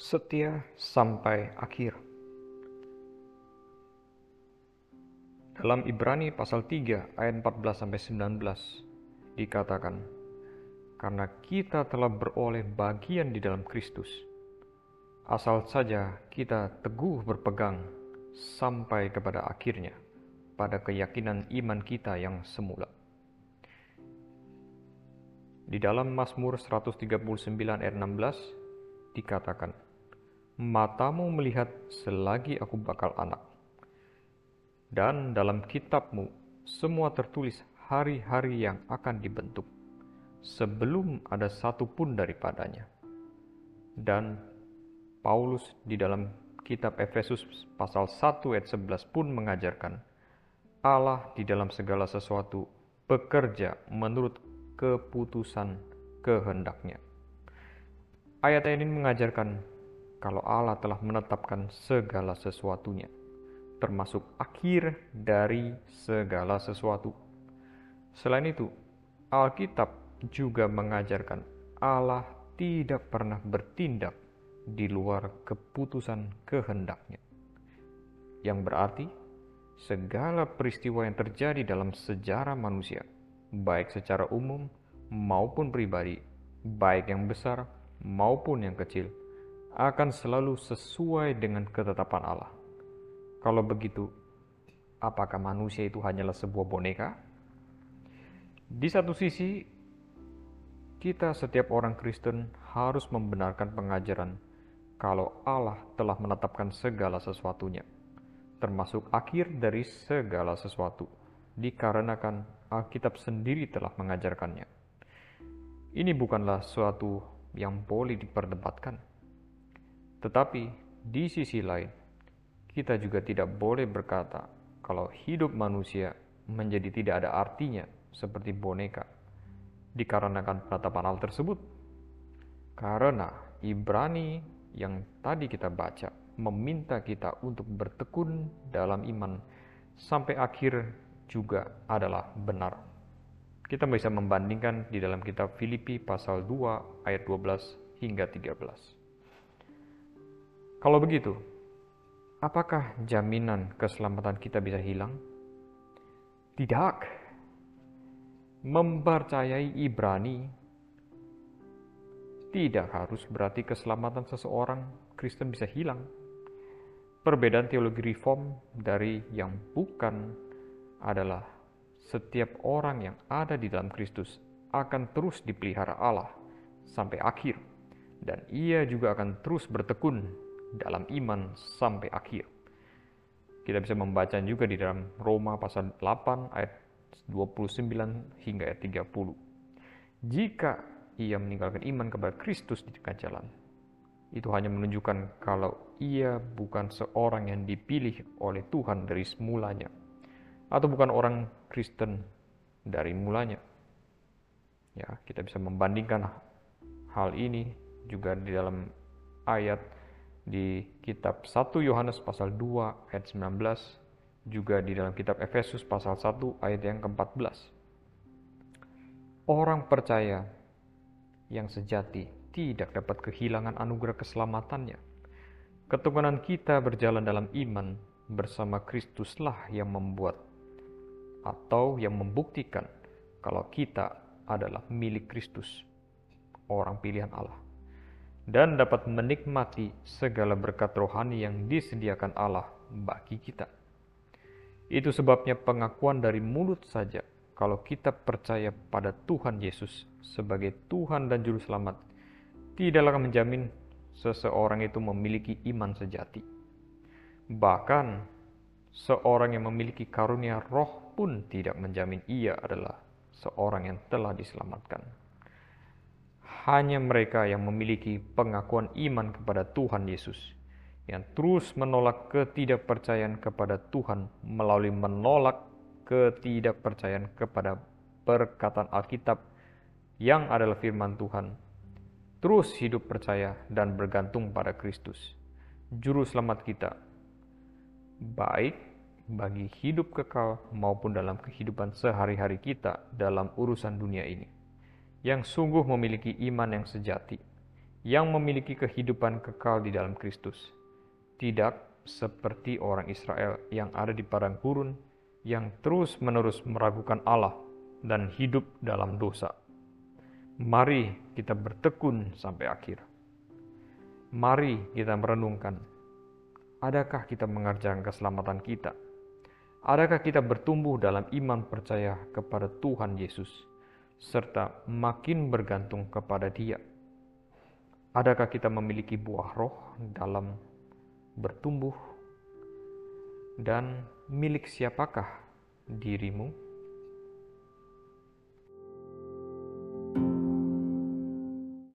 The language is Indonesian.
setia sampai akhir. Dalam Ibrani pasal 3 ayat 14 sampai 19 dikatakan, karena kita telah beroleh bagian di dalam Kristus, asal saja kita teguh berpegang sampai kepada akhirnya pada keyakinan iman kita yang semula. Di dalam Mazmur 139 ayat 16 dikatakan, Matamu melihat selagi aku bakal anak. Dan dalam kitabmu semua tertulis hari-hari yang akan dibentuk, sebelum ada satu pun daripadanya. Dan Paulus di dalam kitab Efesus pasal 1 ayat 11 pun mengajarkan, Allah di dalam segala sesuatu bekerja menurut keputusan kehendaknya. Ayat ini mengajarkan kalau Allah telah menetapkan segala sesuatunya, termasuk akhir dari segala sesuatu. Selain itu, Alkitab juga mengajarkan Allah tidak pernah bertindak di luar keputusan kehendaknya. Yang berarti, segala peristiwa yang terjadi dalam sejarah manusia – baik secara umum maupun pribadi, baik yang besar maupun yang kecil, akan selalu sesuai dengan ketetapan Allah. Kalau begitu, apakah manusia itu hanyalah sebuah boneka? Di satu sisi, kita setiap orang Kristen harus membenarkan pengajaran kalau Allah telah menetapkan segala sesuatunya, termasuk akhir dari segala sesuatu, dikarenakan Alkitab sendiri telah mengajarkannya. Ini bukanlah suatu yang boleh diperdebatkan. Tetapi di sisi lain, kita juga tidak boleh berkata kalau hidup manusia menjadi tidak ada artinya seperti boneka dikarenakan penetapan hal tersebut. Karena Ibrani yang tadi kita baca meminta kita untuk bertekun dalam iman sampai akhir juga adalah benar. Kita bisa membandingkan di dalam kitab Filipi pasal 2 ayat 12 hingga 13. Kalau begitu, apakah jaminan keselamatan kita bisa hilang? Tidak. Mempercayai Ibrani tidak harus berarti keselamatan seseorang Kristen bisa hilang. Perbedaan teologi reform dari yang bukan adalah setiap orang yang ada di dalam Kristus akan terus dipelihara Allah sampai akhir dan ia juga akan terus bertekun dalam iman sampai akhir. Kita bisa membaca juga di dalam Roma pasal 8 ayat 29 hingga ayat 30. Jika ia meninggalkan iman kepada Kristus di tengah jalan, itu hanya menunjukkan kalau ia bukan seorang yang dipilih oleh Tuhan dari semulanya atau bukan orang Kristen dari mulanya. Ya, kita bisa membandingkan hal ini juga di dalam ayat di kitab 1 Yohanes pasal 2 ayat 19 juga di dalam kitab Efesus pasal 1 ayat yang ke-14. Orang percaya yang sejati tidak dapat kehilangan anugerah keselamatannya. Ketukunan kita berjalan dalam iman bersama Kristuslah yang membuat atau yang membuktikan kalau kita adalah milik Kristus, orang pilihan Allah, dan dapat menikmati segala berkat rohani yang disediakan Allah bagi kita. Itu sebabnya pengakuan dari mulut saja kalau kita percaya pada Tuhan Yesus sebagai Tuhan dan Juru Selamat, tidaklah menjamin seseorang itu memiliki iman sejati. Bahkan, seorang yang memiliki karunia roh pun tidak menjamin ia adalah seorang yang telah diselamatkan. Hanya mereka yang memiliki pengakuan iman kepada Tuhan Yesus, yang terus menolak ketidakpercayaan kepada Tuhan melalui menolak ketidakpercayaan kepada perkataan Alkitab yang adalah firman Tuhan, terus hidup percaya dan bergantung pada Kristus, Juru Selamat kita, baik bagi hidup kekal maupun dalam kehidupan sehari-hari kita dalam urusan dunia ini, yang sungguh memiliki iman yang sejati, yang memiliki kehidupan kekal di dalam Kristus. Tidak seperti orang Israel yang ada di padang gurun yang terus-menerus meragukan Allah dan hidup dalam dosa. Mari kita bertekun sampai akhir. Mari kita merenungkan, adakah kita mengerjakan keselamatan kita? Adakah kita bertumbuh dalam iman percaya kepada Tuhan Yesus, serta makin bergantung kepada Dia? Adakah kita memiliki buah roh dalam bertumbuh? Dan milik siapakah dirimu?